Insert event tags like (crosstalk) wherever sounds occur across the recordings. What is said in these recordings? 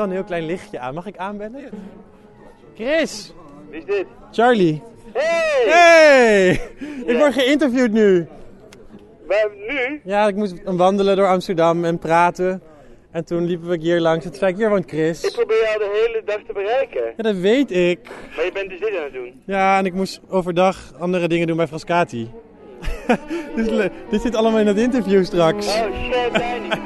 wel een heel klein lichtje aan. Mag ik aanbellen? Chris! Wie is dit? Charlie! Hey! Hey! Ik word geïnterviewd nu. Waar, nu? Ja, ik moest wandelen door Amsterdam en praten. En toen liepen we hier langs. En toen zei ik, hier woont Ik Chris. probeer jou de hele dag te bereiken. Ja, dat weet ik. Maar je bent dus dit aan het doen. Ja, en ik moest overdag andere dingen doen bij Frascati. (laughs) le- dit zit allemaal in het interview straks. Oh shit.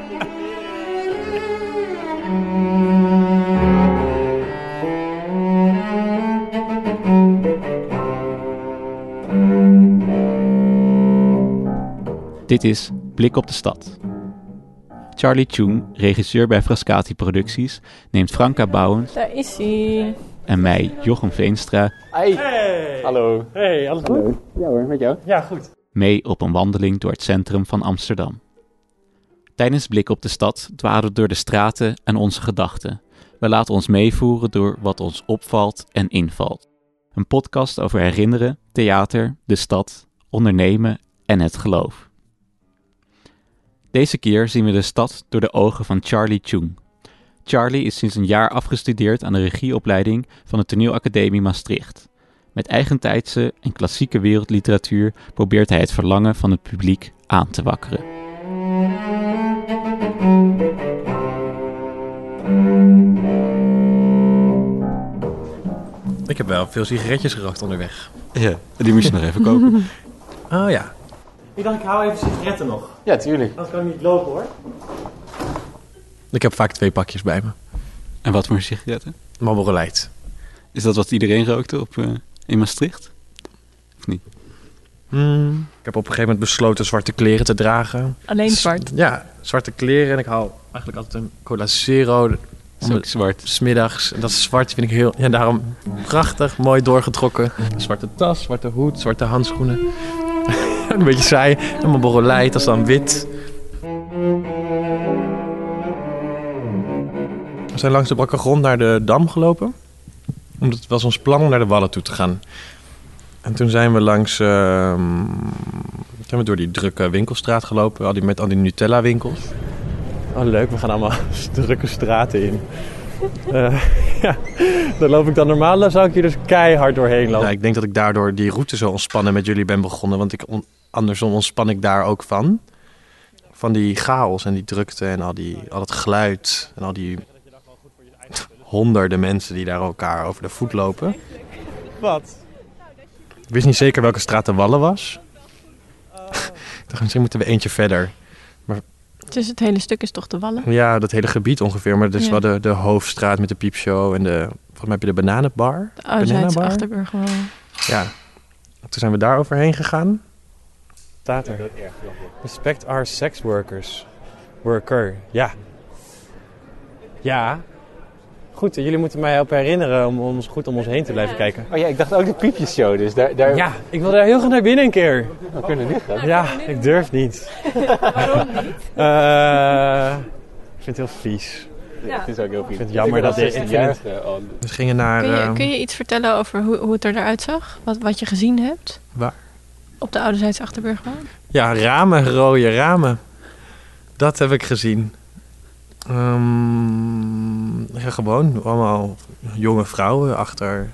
Dit is Blik op de Stad. Charlie Chung, regisseur bij Frascati Producties, neemt Franka Bouwens Daar is hij. en mij, Jochem Veenstra, Hey! Hallo. Hey, alles goed? Ja hoor, met jou? Ja, goed. mee op een wandeling door het centrum van Amsterdam. Tijdens Blik op de Stad dwalen door de straten en onze gedachten. We laten ons meevoeren door wat ons opvalt en invalt. Een podcast over herinneren, theater, de stad, ondernemen en het geloof. Deze keer zien we de stad door de ogen van Charlie Chung. Charlie is sinds een jaar afgestudeerd aan de regieopleiding van de Toneelacademie Maastricht. Met eigentijdse en klassieke wereldliteratuur probeert hij het verlangen van het publiek aan te wakkeren. Ik heb wel veel sigaretjes gerookt onderweg. Ja, die moest je nog even kopen. (laughs) Oh ja. Ik dacht, ik hou even sigaretten nog. Ja, tuurlijk. Anders kan ik niet lopen hoor. Ik heb vaak twee pakjes bij me. En wat voor sigaretten? Marlboro Light. Is dat wat iedereen rookte op, eh, in Maastricht? Of niet? Hmm, Ik heb op een gegeven moment besloten zwarte kleren te dragen. Alleen zwart. Ja, zwarte kleren. En ik hou eigenlijk altijd een cola zero. Is ook zwart. Smiddags. Dat is zwart vind ik heel... Ja, daarom prachtig. Mooi doorgetrokken. Zwarte tas, zwarte hoed, zwarte handschoenen. (laughs) een beetje saai. En Marlboro Light, dat is dan wit. We zijn langs de brakke grond naar de Dam gelopen. Omdat het was ons plan om naar de Wallen toe te gaan. En toen zijn we langs... zijn we door die drukke winkelstraat gelopen. Al die, met al die Nutella winkels. Oh leuk, we gaan allemaal (laughs) drukke straten in. Eh, (laughs) ja, daar loop ik dan normaal, dan zou ik hier dus keihard doorheen lopen. Ja, ik denk dat ik daardoor die route zo ontspannen met jullie ben begonnen. Want ik on- andersom ontspan ik daar ook van. Van die chaos en die drukte en al, die, al het geluid. En al die (laughs) honderden mensen die daar elkaar over de voet lopen. Wat? Ik wist niet zeker welke straat de Wallen was. ik dacht, misschien moeten we eentje verder. Dus het hele stuk is toch de wallen? Ja, dat hele gebied ongeveer. Maar het is Ja. wel de, de hoofdstraat met de piepshow en de... Volgens mij heb je de bananenbar. De Bananabar? Achterburgwal. Ja. Toen zijn we daar overheen gegaan. Staat er. Respect our sex workers. Worker, ja. Ja. Goed, jullie moeten mij helpen herinneren om ons goed om ons heen te blijven kijken. Oh ja, ik dacht ook de piepjesshow, dus daar, daar Ja, ik wil daar heel graag naar binnen een keer. we kunnen niet gaan. Ja, ik durf niet. (laughs) Waarom niet? Eh, ik vind het heel vies. Het is ook heel vind vies. het jammer dat dit ik. We gingen naar... Kun je, ehm, kun je iets vertellen over hoe, hoe het eruit zag? Wat, wat je gezien hebt? Waar? Op de Ouderzijds Achterburgwal? Ja, ramen, rode ramen. Dat heb ik gezien. Ehm, ja, gewoon allemaal jonge vrouwen achter.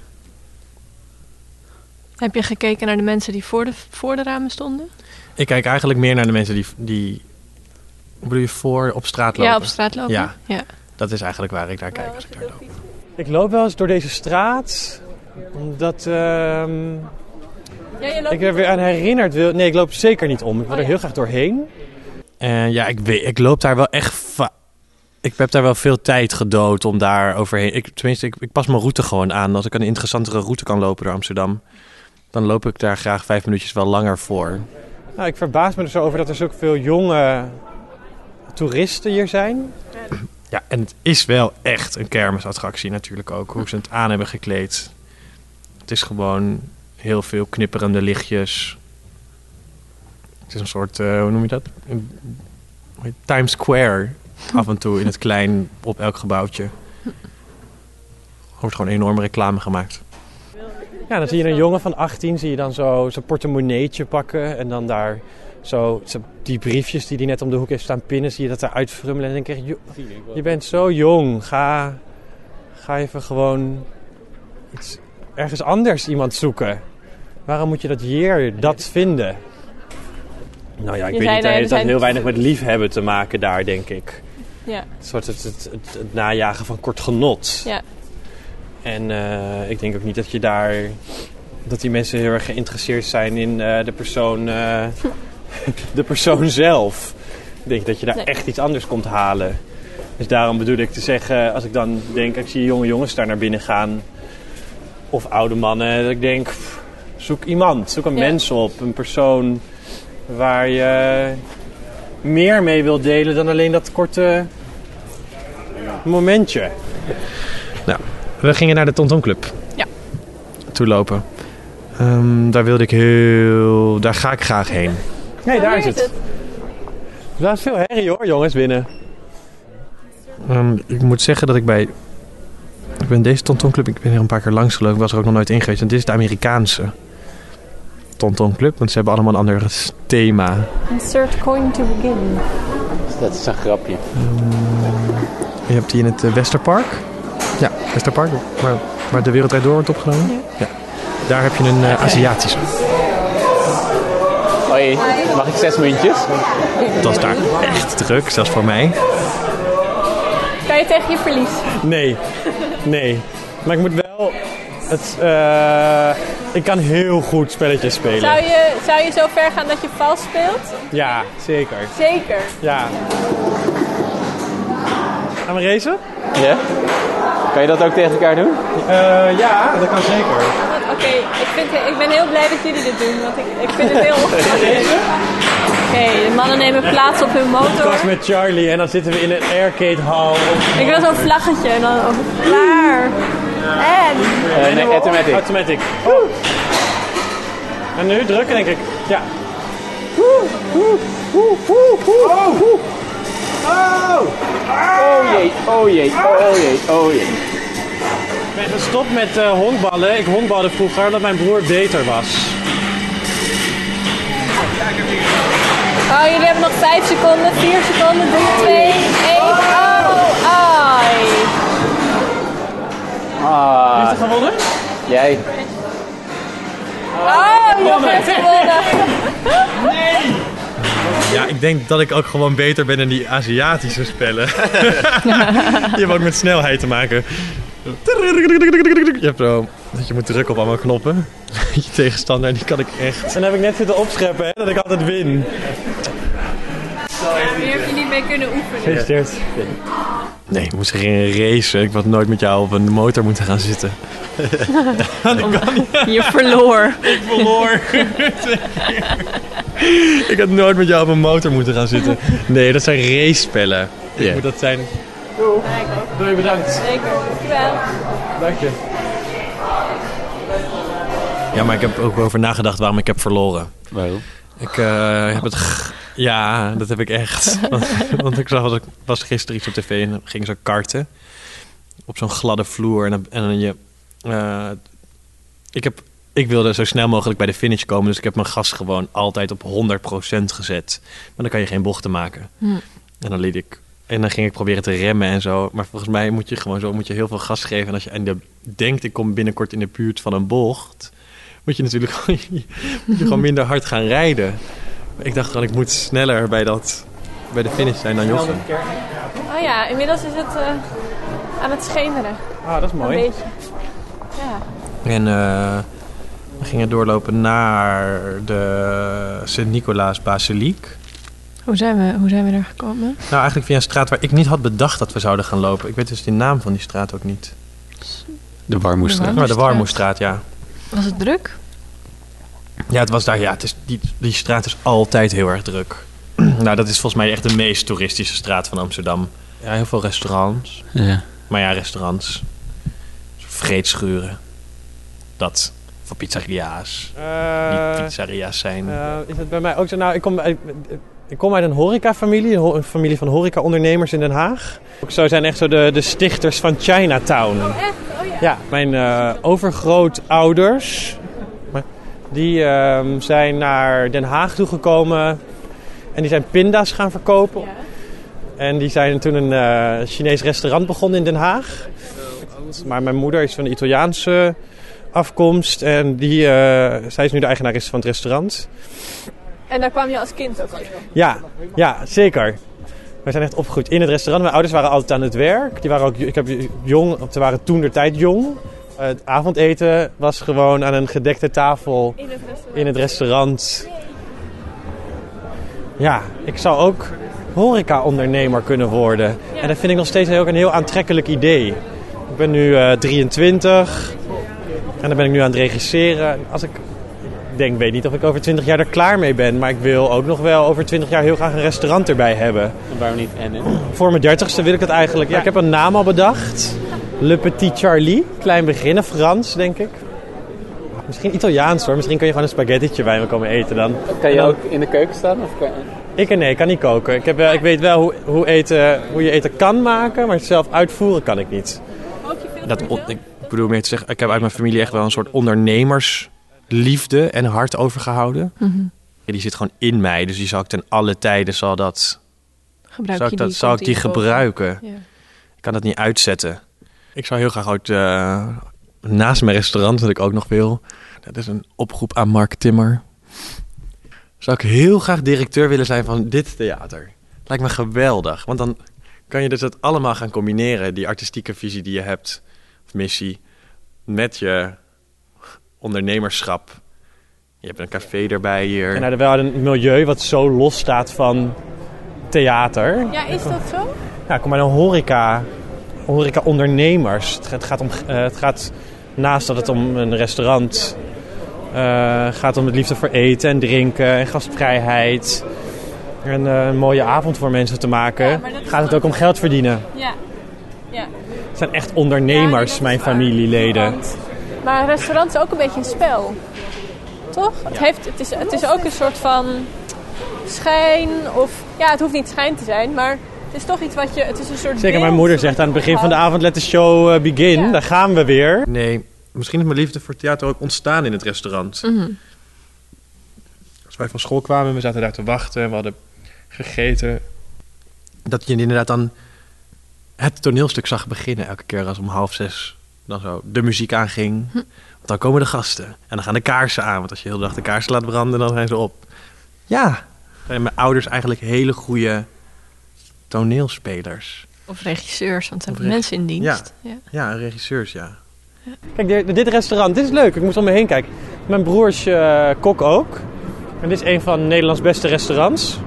Heb je gekeken naar de mensen die voor de, voor de ramen stonden? Ik kijk eigenlijk meer naar de mensen die, die bedoel je, voor op straat lopen. Ja, op straat lopen? Ja. ja. Dat is eigenlijk waar ik naar kijk als ik daar loop. Ik loop wel eens door deze straat. Omdat ehm, ik er weer aan herinnerd wil. Nee, ik loop zeker niet om. Ik wil Oh, er ja. heel graag doorheen. En ja, ik, weet, ik loop daar wel echt... va- ik heb daar wel veel tijd gedood om daar overheen... Ik, tenminste, ik, ik pas mijn route gewoon aan. Als ik een interessantere route kan lopen door Amsterdam... dan loop ik daar graag vijf minuutjes wel langer voor. Nou, ik verbaas me er zo over dat er zoveel jonge toeristen hier zijn. Ja, en het is wel echt een kermisattractie natuurlijk ook. Hoe ze het aan hebben gekleed. Het is gewoon heel veel knipperende lichtjes. Het is een soort, eh, hoe noem je dat? Een, Times Square af en toe in het klein op elk gebouwtje. Er wordt gewoon enorme reclame gemaakt. Ja, dan zie je een jongen van 18, zie je dan zo zijn portemonneetje pakken. En dan daar zo, zo die briefjes die hij net om de hoek heeft staan pinnen, zie je dat eruit frummelen. En dan denk ik, "Joh, je bent zo jong, ga, Ga even gewoon iets, ergens anders iemand zoeken. Waarom moet je dat hier, dat vinden? Nou ja, ik Je weet niet. nou, er Het heeft heel weinig met liefhebben te maken daar, denk ik. Ja. Het soort het, het, het, het najagen van kort genot. Ja. En eh, ik denk ook niet dat je daar... Dat die mensen heel erg geïnteresseerd zijn in eh, de persoon... eh, (laughs) de persoon zelf. Ik denk dat je daar Nee. echt iets anders komt halen. Dus daarom bedoel ik te zeggen... Als ik dan denk, ik zie jonge jongens daar naar binnen gaan... Of oude mannen. Dat ik denk, pff, zoek iemand. Zoek een Ja. mens op. Een persoon waar je meer mee wilt delen dan alleen dat korte momentje. We gingen naar de Tonton Club. Ja. Toelopen. Ehm, daar wilde ik heel... Daar ga ik graag heen. Nee, daar is het. Daar is veel herrie hoor, jongens, binnen. Ehm, ik moet zeggen dat ik bij... Ik ben deze Tonton Club... Ik ben hier een paar keer langs gelopen. Ik was er ook nog nooit in geweest. En dit is de Amerikaanse Tonton Club. Want ze hebben allemaal een ander thema. Insert coin to begin. Dat is een grapje. Je hebt die in het eh, Westerpark. Ja, Westerpark. Waar, waar de Wereldrijd Door wordt opgenomen. Ja. Daar heb je een eh, Aziatische. Hoi, mag ik zes muntjes? Dat is daar echt druk, zelfs voor mij. Kan je tegen je verlies? Nee, nee. Maar ik moet wel... Het, eh, ik kan heel goed spelletjes spelen. Zou je, zou je zo ver gaan dat je vals speelt? Ja, zeker. Zeker. Ja. Gaan we racen? Ja? Kan je dat ook tegen elkaar doen? Eh, ja, dat kan zeker. Oké, ik, vind- ik ben heel blij dat jullie dit doen, want ik, ik vind het heel (laughs) ongemakkelijk. Oké, de mannen nemen plaats op hun Ik motor. was met Charlie en dan zitten we in een arcade hall. Ik wil zo'n vlaggetje en dan over klaar. En Eh, nee, automatic. Automatic. Oh. En nu drukken, denk ik. Ja. Oh jee, oh jee, oh jee, oh jee. Ik ben gestopt met eh, honkballen. Ik honkbalde vroeger omdat mijn broer beter was. Oh, jullie hebben nog 5 seconden, 4 seconden, 3, 2, 1. Oh, ai. Ah, Heeft hij gewonnen? jij. Oh, nog heeft gewonnen. Ja, ik denk dat ik ook gewoon beter ben in die Aziatische spellen. (laughs) die hebben ook met snelheid te maken. Je hebt zo dat je moet drukken op allemaal knoppen. (laughs) je tegenstander, die kan ik echt. En dan heb ik net zitten opscheppen hè, dat ik altijd win. Hier heb je niet mee kunnen oefenen. Gefeliciteerd. Nee, ik moest geen racen. Ik had nooit met jou op een motor moeten gaan zitten. (laughs) Je verloor. Verloor. ik had nooit met jou op een motor moeten gaan zitten. Nee, dat zijn race-spellen. Ik moet dat zijn. Doei, bedankt. Zeker. Dankjewel. Dank je. Ja, maar ik heb ook over nagedacht waarom ik heb verloren. Waarom? Ik eh, heb het. Ja, dat heb ik echt. (laughs) Want, want ik zag, ik was gisteren iets op tv en dan ging zo karten. Op zo'n gladde vloer. En dan, en dan je. eh, ik, heb, ik wilde zo snel mogelijk bij de finish komen. Dus ik heb mijn gas gewoon altijd op 100% gezet. Maar dan kan je geen bochten maken. En dan liet ik. En dan ging ik proberen te remmen en zo. Maar volgens mij moet je gewoon zo moet je heel veel gas geven. En als je en de, denkt, ik kom binnenkort in de buurt van een bocht. Moet je natuurlijk gewoon, (laughs) moet je gewoon minder hard gaan rijden. Ik dacht gewoon, ik moet sneller bij, dat, bij de finish zijn dan Josse. Oh ja, inmiddels is het eh, aan het schemeren. Ah, dat is Een mooi. beetje. Ja. En eh, we gingen doorlopen naar de Sint-Nicolaas Basiliek. Hoe zijn, we, hoe zijn we daar gekomen? Nou, eigenlijk via een straat waar ik niet had bedacht dat we zouden gaan lopen. Ik weet dus de naam van die straat ook niet. De Warmoestraat. Maar de. Warmoestraat, ja. Was het druk? Ja, het was daar, ja, het is, die, die straat is altijd heel erg druk. (clears throat) nou, dat is volgens mij echt de meest toeristische straat van Amsterdam. Ja, heel veel restaurants. Ja. Maar ja, restaurants. Vreedschuren. Dat. Voor pizzeria's. Eh, Die pizzeria's zijn. eh, is het bij mij ook zo? Nou, ik kom, uit- ik kom uit een horecafamilie, een ho- een familie van horecaondernemers in Den Haag. Ook zo zijn echt zo de, de stichters van Chinatown. Echt? Oh ja. Ja, mijn eh, overgrootouders, die ehm, zijn naar Den Haag toegekomen en die zijn pinda's gaan verkopen. Ja. En die zijn toen een eh, Chinees restaurant begonnen in Den Haag. Maar mijn moeder is van de Italiaanse afkomst. En die, eh, zij is nu de eigenares van het restaurant. En daar kwam je als kind ook al. Ja, ja, zeker. Wij zijn echt opgegroeid in het restaurant. Mijn ouders waren altijd aan het werk. Die waren ook, ik heb jong, ze waren toen de tijd jong. Eh, het avondeten was gewoon aan een gedekte tafel In het restaurant. in het restaurant. Ja, ik zou ook horeca-ondernemer kunnen worden. En dat vind ik nog steeds ook een heel aantrekkelijk idee. Ik ben nu eh, 23 en dan ben ik nu aan het regisseren. Als ik ik denk, weet niet of ik over 20 jaar er klaar mee ben, maar ik wil ook nog wel over 20 jaar heel graag een restaurant erbij hebben. En waarom niet en en? Voor mijn dertigste wil ik het eigenlijk. Ja, ik heb een naam al bedacht. Le Petit Charlie. Klein beginnen, Frans, denk ik. Misschien Italiaans hoor. Misschien kun je gewoon een spaghettetje bij me komen eten dan. Kan je dan- ook in de keuken staan? Of kan... Ik nee, ik kan niet koken. Ik, heb, wel- ik weet wel hoe, hoe, eten, hoe je eten kan maken, maar het zelf uitvoeren kan ik niet. Dat, on- ik bedoel meer te zeggen, ik heb uit mijn familie echt wel een soort ondernemersliefde en hart overgehouden. Mhm. Die zit gewoon in mij, dus die zal ik ten alle tijden zal dat, Gebruik zal ik dat, die zal ik die gebruiken. Ja. Ik kan dat niet uitzetten. Ik zou heel graag ook eh, naast mijn restaurant, wat ik ook nog wil. Dat is een oproep aan Mark Timmer. Zou ik heel graag directeur willen zijn van dit theater. Lijkt me geweldig, want dan kan je dus dat allemaal gaan combineren. Die artistieke visie die je hebt, of missie, met je ondernemerschap. Je hebt een café erbij hier. En nou, wel een milieu wat zo los staat van theater. Ja, is dat zo? Ja, kom maar een horeca, horeca ondernemers. Het, gaat- het gaat om, eh, het gaat naast dat het om een restaurant eh, gaat om het liefde voor eten en drinken en gastvrijheid. En eh, een mooie avond voor mensen te maken. Gaat het ook om geld verdienen. Ja. ja. Het zijn echt ondernemers, mijn familieleden. Maar een restaurant is ook een beetje een spel. Toch? Het, heeft, het, is, het is ook een soort van schijn of... Ja, het hoeft niet schijn te zijn, maar het is toch iets wat je... Het is een soort Zeker, beeld mijn moeder zegt aan het begin van de avond: let the show eh, begin. Ja. Daar gaan we weer. Nee, misschien is mijn liefde voor theater ook ontstaan in het restaurant. Mhm. Als wij van school kwamen, we zaten daar te wachten en we hadden gegeten. Dat je inderdaad dan het toneelstuk zag beginnen elke keer als om half zes dan zo de muziek aanging. Want dan komen de gasten en dan gaan de kaarsen aan. Want als je heel de dag de kaarsen laat branden, dan zijn ze op. Ja, zijn mijn ouders eigenlijk hele goede toneelspelers. Of regisseurs, want ze reg- mensen in dienst. Ja. Ja, regisseurs, ja. Kijk, dit, dit restaurant, dit is leuk. Ik moest om me heen kijken. Mijn broertje eh, kok ook. En dit is een van Nederlands beste restaurants.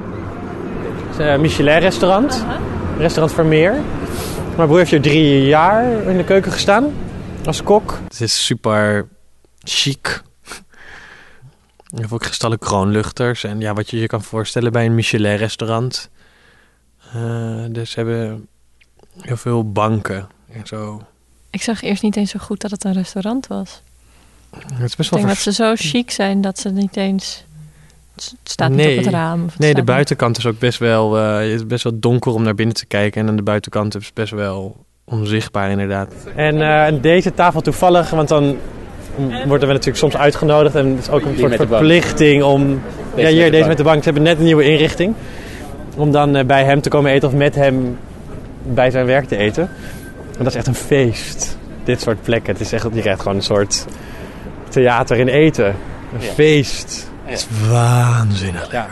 Het is een Michelin-restaurant. Restaurant Vermeer. Mijn broer heeft hier drie jaar in de keuken gestaan. Als kok. Het is super chic. Je hebt ook gestallen kroonluchters. En ja, wat je je kan voorstellen bij een Michelin-restaurant. Eh, dus ze hebben heel veel banken en zo. Ik zag eerst niet eens zo goed dat het een restaurant was. Het is best Ik wel denk dat ze zo chic zijn dat ze niet eens... Het staat Nee. niet op het raam. Of het Nee, de buitenkant is ook best wel, eh, het is best wel donker om naar binnen te kijken. En aan de buitenkant is best wel onzichtbaar inderdaad. En eh, deze tafel toevallig, want dan worden we natuurlijk soms uitgenodigd. En het is ook een soort verplichting om... ja, met hier, de deze bank. met de bank. Ze hebben net een nieuwe inrichting. Om dan eh, bij hem te komen eten of met hem bij zijn werk te eten. En dat is echt een feest. Dit soort plekken. Het is echt, je krijgt gewoon een soort theater in eten. Een Ja. feest. Het is waanzinnig. Ja.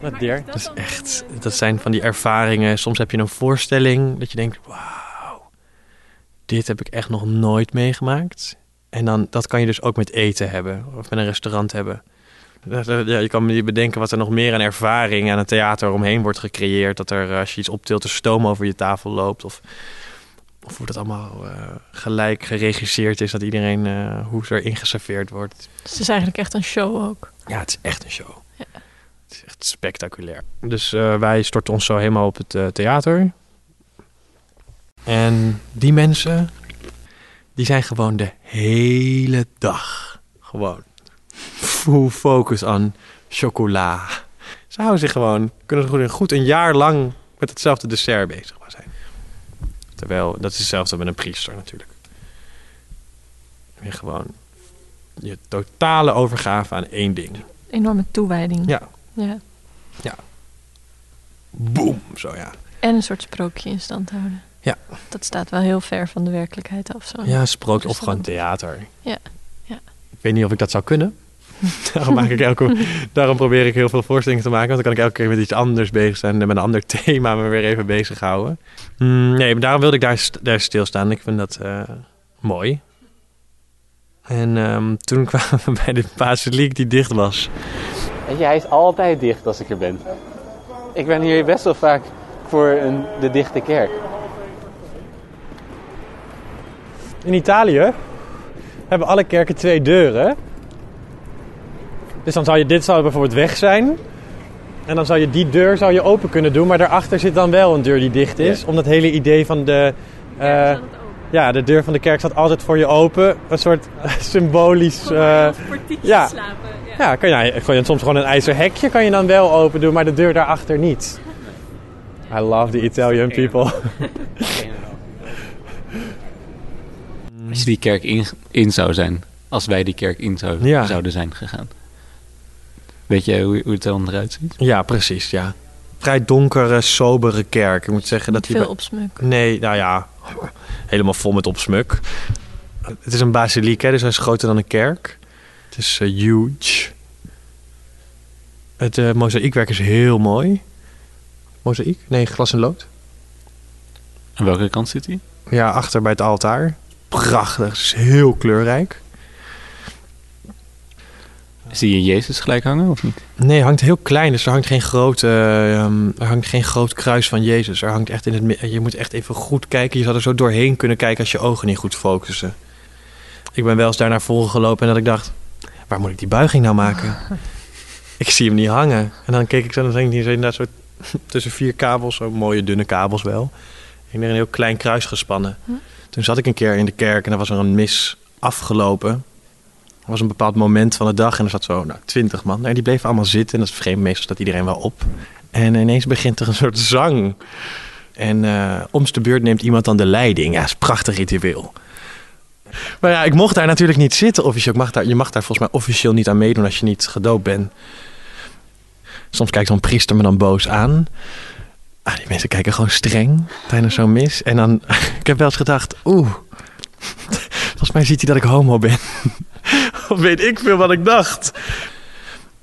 Wat deer. Dat is echt, dat zijn van die ervaringen. Soms heb je een voorstelling dat je denkt, wauw, dit heb ik echt nog nooit meegemaakt. En dan, dat kan je dus ook met eten hebben, of met een restaurant hebben. Dat- Ja, je kan je bedenken wat er nog meer aan ervaring aan een theater omheen wordt gecreëerd. Dat er, eh, als je iets optilt, er stoom over je tafel loopt. Of, of hoe dat allemaal eh, gelijk geregisseerd is, dat iedereen, eh, hoe er ingeserveerd wordt. Dus het is eigenlijk echt een show ook. Ja, het is echt een show. Het is echt spectaculair. Dus eh, wij storten ons zo helemaal op het eh, theater. En die mensen, die zijn gewoon de hele dag gewoon full focus aan chocola. Ze houden zich gewoon, kunnen goed, goed een jaar lang met hetzelfde dessert bezig zijn. Terwijl, dat is hetzelfde met een priester natuurlijk. En gewoon je totale overgave aan één ding. Enorme toewijding. Ja. ja. Boom, zo ja. En een soort sprookje in stand houden. Ja. Dat staat wel heel ver van de werkelijkheid af. Zo. Ja, sprookje of gewoon theater. Ja, ja. Ik weet niet of ik dat zou kunnen. (laughs) daarom, maak ik elke, daarom probeer ik heel veel voorstellingen te maken. Want dan kan ik elke keer met iets anders bezig zijn. En met een ander (laughs) thema me weer even bezighouden. Mm, nee, maar daarom wilde ik daar, daar stilstaan. Ik vind dat eh, mooi. En ehm, toen (laughs) kwamen we bij de basiliek die dicht was. Weet je, hij is altijd dicht als ik er ben. Ik ben hier best wel vaak voor een, de dichte kerk. In Italië hebben alle kerken twee deuren. Dus dan zou je, dit zou bijvoorbeeld weg zijn. En dan zou je die deur zou je open kunnen doen. Maar daarachter zit dan wel een deur die dicht is. Om dat hele idee van de... eh, ja, de deur van de kerk staat altijd voor je open. Een soort (laughs) symbolisch... eh, ja. ja, kan je, kan je soms gewoon een ijzer hekje kan je dan wel open doen. Maar de deur daarachter niet. I love the Italian people. (laughs) Als je die kerk in, in zou zijn. Als wij die kerk in zou, Ja. zouden zijn gegaan. Weet je hoe, hoe het er dan eruit ziet? Ja, precies, ja. Vrij donkere, sobere kerk. Ik moet zeggen dat die... Veel bij- opsmuk. Nee, nou ja, helemaal vol met opsmuk. Het is een basiliek, hè, dus hij is groter dan een kerk. Het is eh, huge. Het eh mozaïekwerk is heel mooi. Mozaïek? Nee, glas en lood. Aan welke kant zit hij? Ja, achter bij het altaar. Prachtig, het is heel kleurrijk. Zie je Jezus gelijk hangen of niet? Nee, het hangt heel klein, dus er hangt geen, grote, ehm, er hangt geen groot kruis van Jezus. Er hangt echt in het. Je moet echt even goed kijken. Je zou er zo doorheen kunnen kijken als je ogen niet goed focussen. Ik ben wel eens daar naar voren gelopen en dat ik dacht, waar moet ik die buiging nou maken? (laughs) ik zie hem niet hangen. En dan keek ik zo en dan denk ik inderdaad zo (laughs) tussen vier kabels, zo mooie dunne kabels wel. En er een heel klein kruis gespannen. Toen zat ik een keer in de kerk en er was er een mis afgelopen. Was een bepaald moment van de dag en er zat zo nou, twintig man. En die bleven allemaal zitten. En dat vreemd meestal staat iedereen wel op. En ineens begint er een soort zang. En eh om's de beurt neemt iemand dan de leiding. Ja, is prachtig ritueel. Maar ja, ik mocht daar natuurlijk niet zitten officieel. Mag daar, je mag daar volgens mij officieel niet aan meedoen als je niet gedoopt bent. Soms kijkt zo'n priester me dan boos aan. Ah, die mensen kijken gewoon streng tijdens zo'n mis. En dan, (laughs) ik heb wel eens gedacht, oeh, (laughs) volgens mij ziet hij dat ik homo ben. (laughs) Weet ik veel wat ik dacht.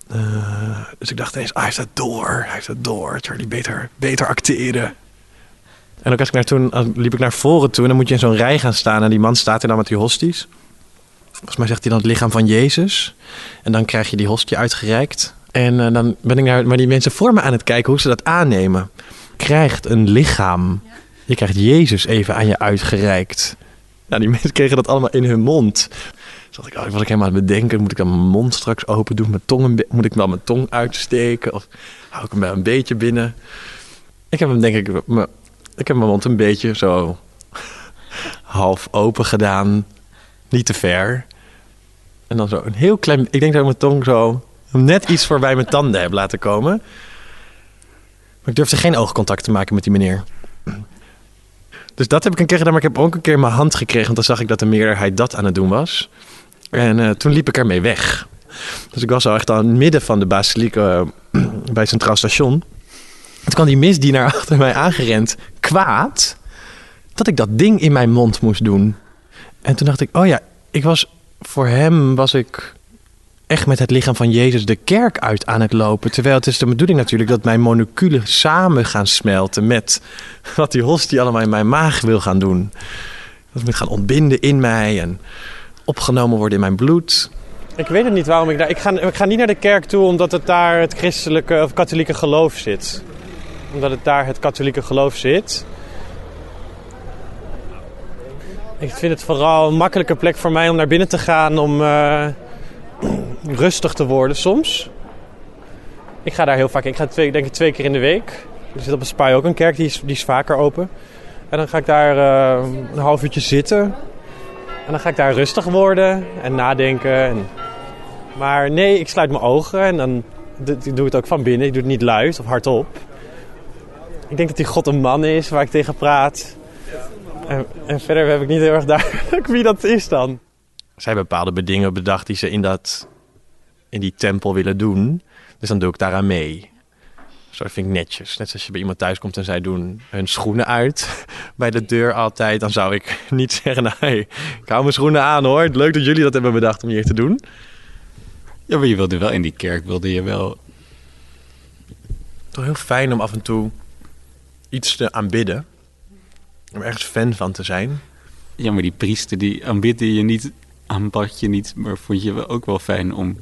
Eh, dus ik dacht eens, ah, hij heeft het door. Hij heeft het door. Charlie, beter, beter acteren. En ook als ik naar toen, als- liep ik naar voren toe en dan moet je in zo'n rij gaan staan. En die man staat er dan met die hosties. Volgens mij zegt hij dan het lichaam van Jezus. En dan krijg je die hostie uitgereikt. En eh, dan ben ik naar maar die mensen voor me aan het kijken hoe ze dat aannemen. Krijgt een lichaam. Je krijgt Jezus even aan je uitgereikt. Nou, die mensen kregen dat allemaal in hun mond. Ik, oh, was ik helemaal aan het bedenken. Moet ik mijn mond straks open doen? Mijn tong moet ik dan mijn tong uitsteken? Of hou ik hem wel een beetje binnen? Ik heb hem denk ik... me- Ik heb mijn mond een beetje zo (laughs) half open gedaan. Niet te ver. En dan zo een heel klein... Ik denk dat ik mijn tong zo net iets voorbij mijn tanden heb laten komen. Maar ik durfde geen oogcontact te maken met die meneer. Dus dat heb ik een keer gedaan, maar ik heb ook een keer mijn hand gekregen. Want dan zag ik dat de meerderheid dat aan het doen was. En eh, toen liep ik ermee weg. Dus ik was al echt aan het midden van de basiliek eh, (clears throat) bij het Centraal Station. Toen kwam die misdienaar (laughs) achter mij aangerend, kwaad, dat ik dat ding in mijn mond moest doen. En toen dacht ik, oh ja, ik was, voor hem was ik echt met het lichaam van Jezus de kerk uit aan het lopen. Terwijl het is de bedoeling natuurlijk dat mijn moleculen samen gaan smelten met wat die hostie allemaal in mijn maag wil gaan doen. Dat moet gaan ontbinden in mij en opgenomen worden in mijn bloed. Ik weet het niet waarom ik daar... Ik ga, ik ga niet naar de kerk toe omdat het daar het christelijke of katholieke geloof zit. Omdat het daar het katholieke geloof zit. Ik vind het vooral een makkelijke plek voor mij om naar binnen te gaan om eh, (clears throat) rustig te worden soms. Ik ga daar heel vaak. Ik ga twee, denk ik twee keer in de week. Er zit op het Spui ook een kerk, die is, die is vaker open. En dan ga ik daar eh, een half uurtje zitten. En dan ga ik daar rustig worden en nadenken. En... Maar nee, ik sluit mijn ogen en dan d- ik doe het ook van binnen. Ik doe het niet luid of hardop. Ik denk dat die God een man is waar ik tegen praat. En, en verder heb ik niet heel erg duidelijk wie dat is dan. Zij hebben bepaalde dingen bedacht die ze in, dat, in die tempel willen doen. Dus dan doe ik daaraan mee. Zo dat vind ik netjes. Net zoals je bij iemand thuis komt en zij doen hun schoenen uit (laughs) bij de deur altijd. Dan zou ik (laughs) niet zeggen, nou, hey, ik hou mijn schoenen aan hoor. Leuk dat jullie dat hebben bedacht om hier te doen. Ja, maar je wilde wel in die kerk, wilde je wel... Toch heel fijn om af en toe iets te aanbidden. Om ergens fan van te zijn. Ja, maar die priester die aanbidde je niet, aanbad je niet, maar vond je wel ook wel fijn om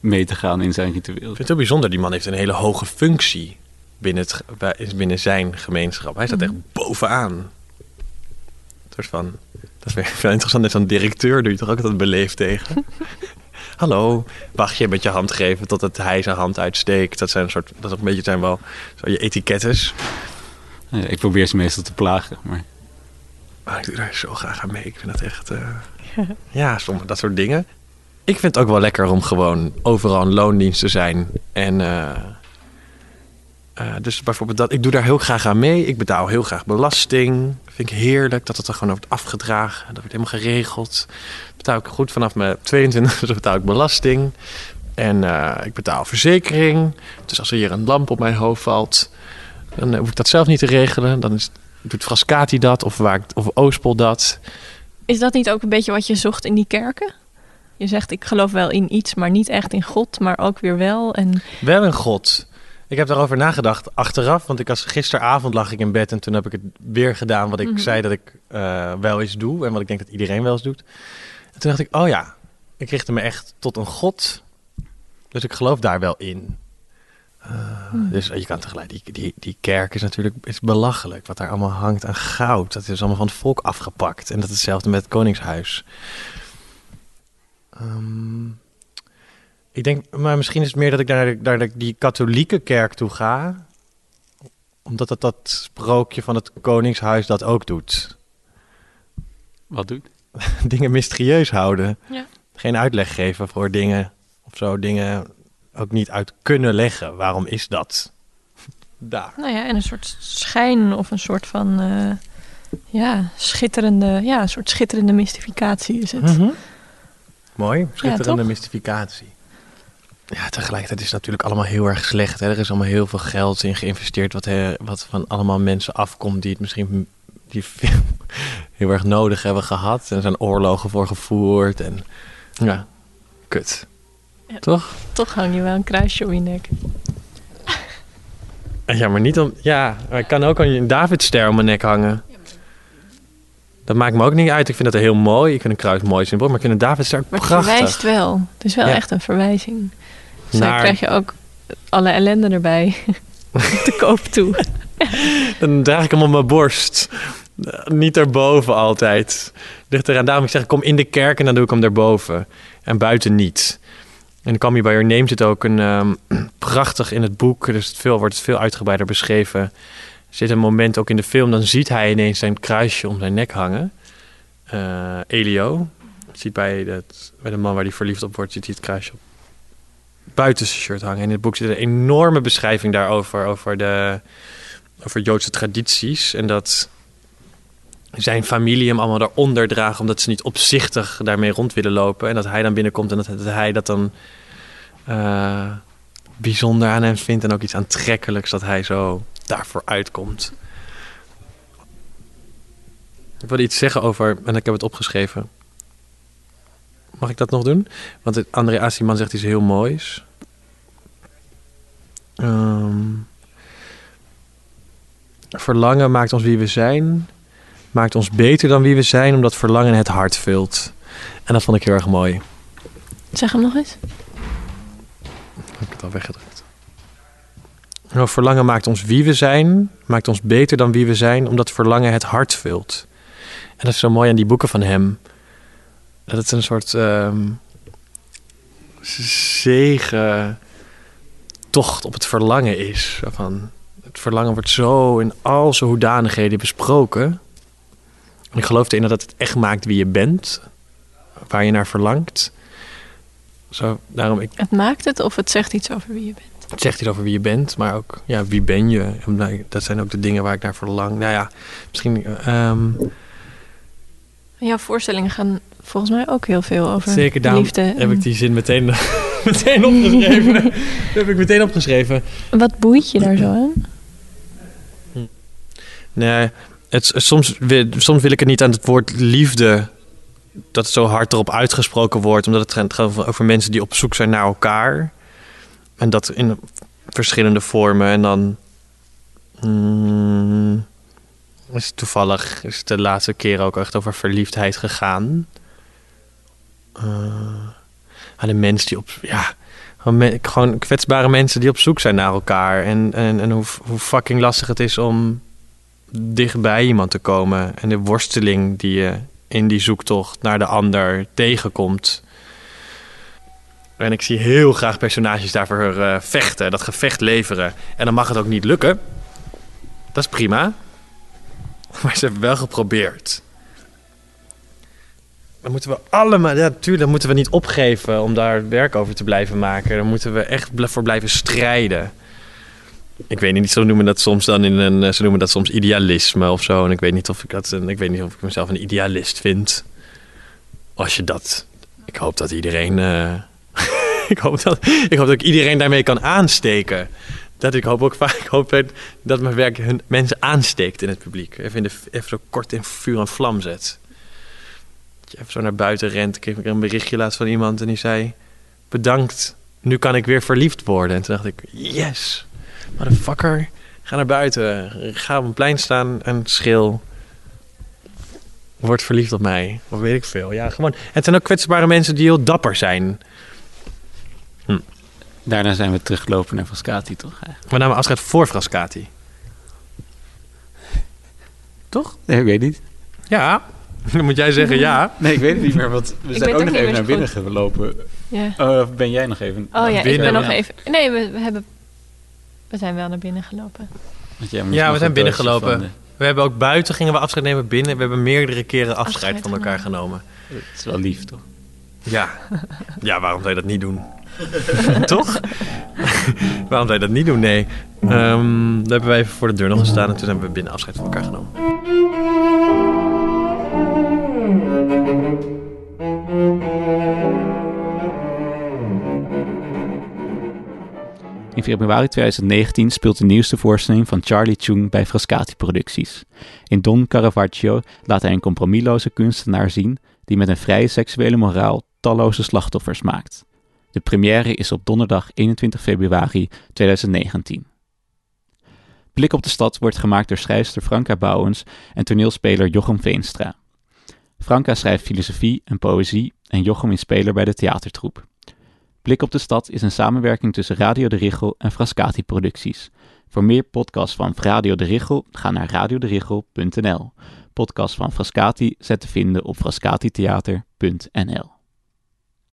mee te gaan in zijn ritueel. Ik vind het heel bijzonder. Die man heeft een hele hoge functie binnen, het, binnen zijn gemeenschap. Hij staat echt bovenaan. Een soort van... Dat is weer (laughs) veel interessant. Net zo'n directeur doe je toch ook altijd beleefd tegen? (laughs) Hallo, wacht je met je hand geven tot het hij zijn hand uitsteekt. Dat zijn een soort, dat is een beetje zijn wel zo je etikettes. Ja, ik probeer ze meestal te plagen, maar Maar ik doe daar zo graag aan mee. Ik vind dat echt, eh, (laughs) ja, sommige dat soort dingen. Ik vind het ook wel lekker om gewoon overal een loondienst te zijn. En eh, eh, dus bijvoorbeeld dat, ik doe daar heel graag aan mee. Ik betaal heel graag belasting. Vind ik heerlijk dat het er gewoon wordt afgedragen. Dat wordt helemaal geregeld. Betaal ik goed vanaf mijn 22 (laughs) dus betaal ik belasting. En eh, ik betaal verzekering. Dus als er hier een lamp op mijn hoofd valt, dan hoef ik dat zelf niet te regelen. Dan is, doet Frascati dat of, waar, of Oospol dat. Is dat niet ook een beetje wat je zocht in die kerken? Je zegt, ik geloof wel in iets, maar niet echt in God, maar ook weer wel. En Wel een god. Ik heb daarover nagedacht achteraf, want ik was gisteravond lag ik in bed en toen heb ik het weer gedaan wat ik Mhm. zei dat ik eh, wel eens doe en wat ik denk dat iedereen wel eens doet. En toen dacht ik, oh ja, ik richtte me echt tot een god, dus ik geloof daar wel in. Eh, Hmm. Dus je kan tegelijk, die, die, die kerk is natuurlijk is belachelijk, wat daar allemaal hangt aan goud. Dat is allemaal van het volk afgepakt en dat is hetzelfde met het koningshuis. Ehm, ik denk, maar misschien is het meer dat ik naar, de- naar de- die katholieke kerk toe ga. Omdat het dat sprookje van het koningshuis dat ook doet. wat doet? (laughs) Dingen mysterieus houden. Ja. Geen uitleg geven voor dingen of zo. Dingen ook niet uit kunnen leggen. Waarom is dat? (laughs) Daar. nou ja, en een soort schijn of een soort van eh, ja, schitterende, ja, een soort schitterende mystificatie is het. Mhm. Mooi, schitterende toch? mystificatie. Ja, tegelijkertijd is het natuurlijk allemaal heel erg slecht. Hè? Er is allemaal heel veel geld in geïnvesteerd... wat, wat van allemaal mensen afkomt die het misschien die (laughs) heel erg nodig hebben gehad. En er zijn oorlogen voor gevoerd. En ja, kut. Ja. Toch? Toch hang je wel een kruisje om je nek. Ja, maar niet om... Ja, ik kan ook een Davidster om mijn nek hangen. Dat maakt me ook niet uit. Ik vind dat heel mooi. Ik vind een kruis mooi symbool. Maar ik vind een Maar het prachtig. verwijst wel. Het is wel Ja. echt een verwijzing. Dus dan Naar- krijg je ook alle ellende erbij (laughs) te koop toe. Dan draag ik hem op mijn borst. Niet erboven altijd. Ligt eraan. Daarom ik zeg, kom in de kerk en dan doe ik hem erboven. En buiten niet. En Come By Your Name zit ook een ehm, (clears throat) prachtig in het boek. Dus het veel, wordt het veel uitgebreider beschreven. Zit een moment ook in de film. Dan ziet hij ineens zijn kruisje om zijn nek hangen. Eh, Elio. Ziet bij, dat, bij de man waar hij verliefd op wordt, ziet hij het kruisje op buiten zijn shirt hangen. En in het boek zit een enorme beschrijving daarover. Over de over Joodse tradities. En dat zijn familie hem allemaal daaronder dragen... omdat ze niet opzichtig daarmee rond willen lopen. En dat hij dan binnenkomt en dat, dat hij dat dan eh, bijzonder aan hem vindt... en ook iets aantrekkelijks dat hij zo daarvoor uitkomt. Ik wilde iets zeggen over... en ik heb het opgeschreven. Mag ik dat nog doen? Want André Asiman zegt iets heel moois. Ehm Verlangen maakt ons wie we zijn. Maakt ons beter dan wie we zijn, omdat verlangen het hart vult. En dat vond ik heel erg mooi. Zeg hem nog eens. Heb ik het al weggedrukt. Nou, verlangen maakt ons wie we zijn. Maakt ons beter dan wie we zijn, omdat verlangen het hart vult. En dat is zo mooi aan die boeken van hem. Dat het een soort ehm zegen tocht op het verlangen is. Van, het verlangen wordt zo in al zijn hoedanigheden besproken. En ik geloof erin dat het echt maakt wie je bent. Waar je naar verlangt. Zo, daarom, ik, Het maakt het of het zegt iets over wie je bent. Het zegt iets over wie je bent, maar ook ja, wie ben je. Dat zijn ook de dingen waar ik naar verlang. Nou ja, misschien ehm, En jouw voorstellingen gaan volgens mij ook heel veel over zeker daarom liefde. heb ik die zin meteen (laughs) meteen opgeschreven. (laughs) dat heb ik meteen opgeschreven. Wat boeit je daar zo aan? Nee, het, soms, wil, soms wil ik het niet aan het woord liefde... dat het zo hard erop uitgesproken wordt... omdat het gaat over mensen die op zoek zijn naar elkaar. En dat in verschillende vormen. En dan... mm, is toevallig is het de laatste keer ook echt over verliefdheid gegaan. Aan de mensen die op... Ja, gewoon kwetsbare mensen die op zoek zijn naar elkaar. En, en, en hoe, hoe fucking lastig het is om dichtbij iemand te komen. En de worsteling die je in die zoektocht naar de ander tegenkomt. En ik zie heel graag personages daarvoor eh, vechten, dat gevecht leveren. En dan mag het ook niet lukken. Dat is prima. (laughs) Maar ze hebben wel geprobeerd. Dan moeten we allemaal, ja, natuurlijk, moeten we niet opgeven om daar werk over te blijven maken. Dan moeten we echt voor blijven strijden. Ik weet niet, zo noemen dat soms dan in een, eh, ze noemen dat soms idealisme of zo. En ik weet niet of ik dat, ik weet niet of ik mezelf een idealist vind. Als je dat, ik hoop dat iedereen, eh, (laughs) ik hoop dat, ik ik iedereen daarmee kan aansteken. Dat ik hoop ook vaak, (laughs) ik hoop dat- mijn werk hun mensen aansteekt in het publiek. Even, in de, even zo kort in vuur en vlam zet. Even zo naar buiten rent. Ik kreeg een berichtje laatst van iemand en die zei... Bedankt, nu kan ik weer verliefd worden. En toen dacht ik, yes, motherfucker. Ga naar buiten, ga op een plein staan en schil. Word verliefd op mij. Wat weet ik veel. Ja, gewoon. Het zijn ook kwetsbare mensen die heel dapper zijn. Daarna zijn we teruggelopen naar Frascati, toch? eigenlijk? We namen afscheid voor Frascati. Toch? Nee, ik weet niet. Ja. (laughs) Dan moet jij zeggen ja. Nee, ik weet het niet meer, want we zijn ook nog even naar binnen goed. gelopen. Ja. Oh, ben jij nog even? Oh ja, ik binnen, ben nog even... Nee, we, we hebben... We zijn wel naar binnen gelopen. Want jij moest Ja, we zijn van de- We hebben ook buiten gingen we afscheid nemen binnen. We hebben meerdere keren afscheid, Afscheid van elkaar genomen. Het is wel lief, toch? Ja. Ja, waarom zou je dat niet doen? (laughs) Toch? waarom zou je dat niet doen? Nee. Ehm daar hebben wij even voor de deur nog gestaan en toen hebben we binnen afscheid van elkaar genomen. In februari 2019 speelt de nieuwste voorstelling van Charlie Chung bij Frascati Producties. In Don Caravaggio laat hij een compromisloze kunstenaar zien die met een vrije seksuele moraal talloze slachtoffers maakt. De première is op donderdag 21 februari 2019. Blik op de stad wordt gemaakt door schrijfster Franka Bouwens en toneelspeler Jochem Veenstra. Franka schrijft filosofie en poëzie en Jochem is speler bij de theatertroep. Blik op de Stad is een samenwerking tussen Radio de Richel en Frascati Producties. Voor meer podcasts van Radio de Richel ga naar radioderichel.nl. Podcasts van Frascati zet te vinden op frascatitheater.nl.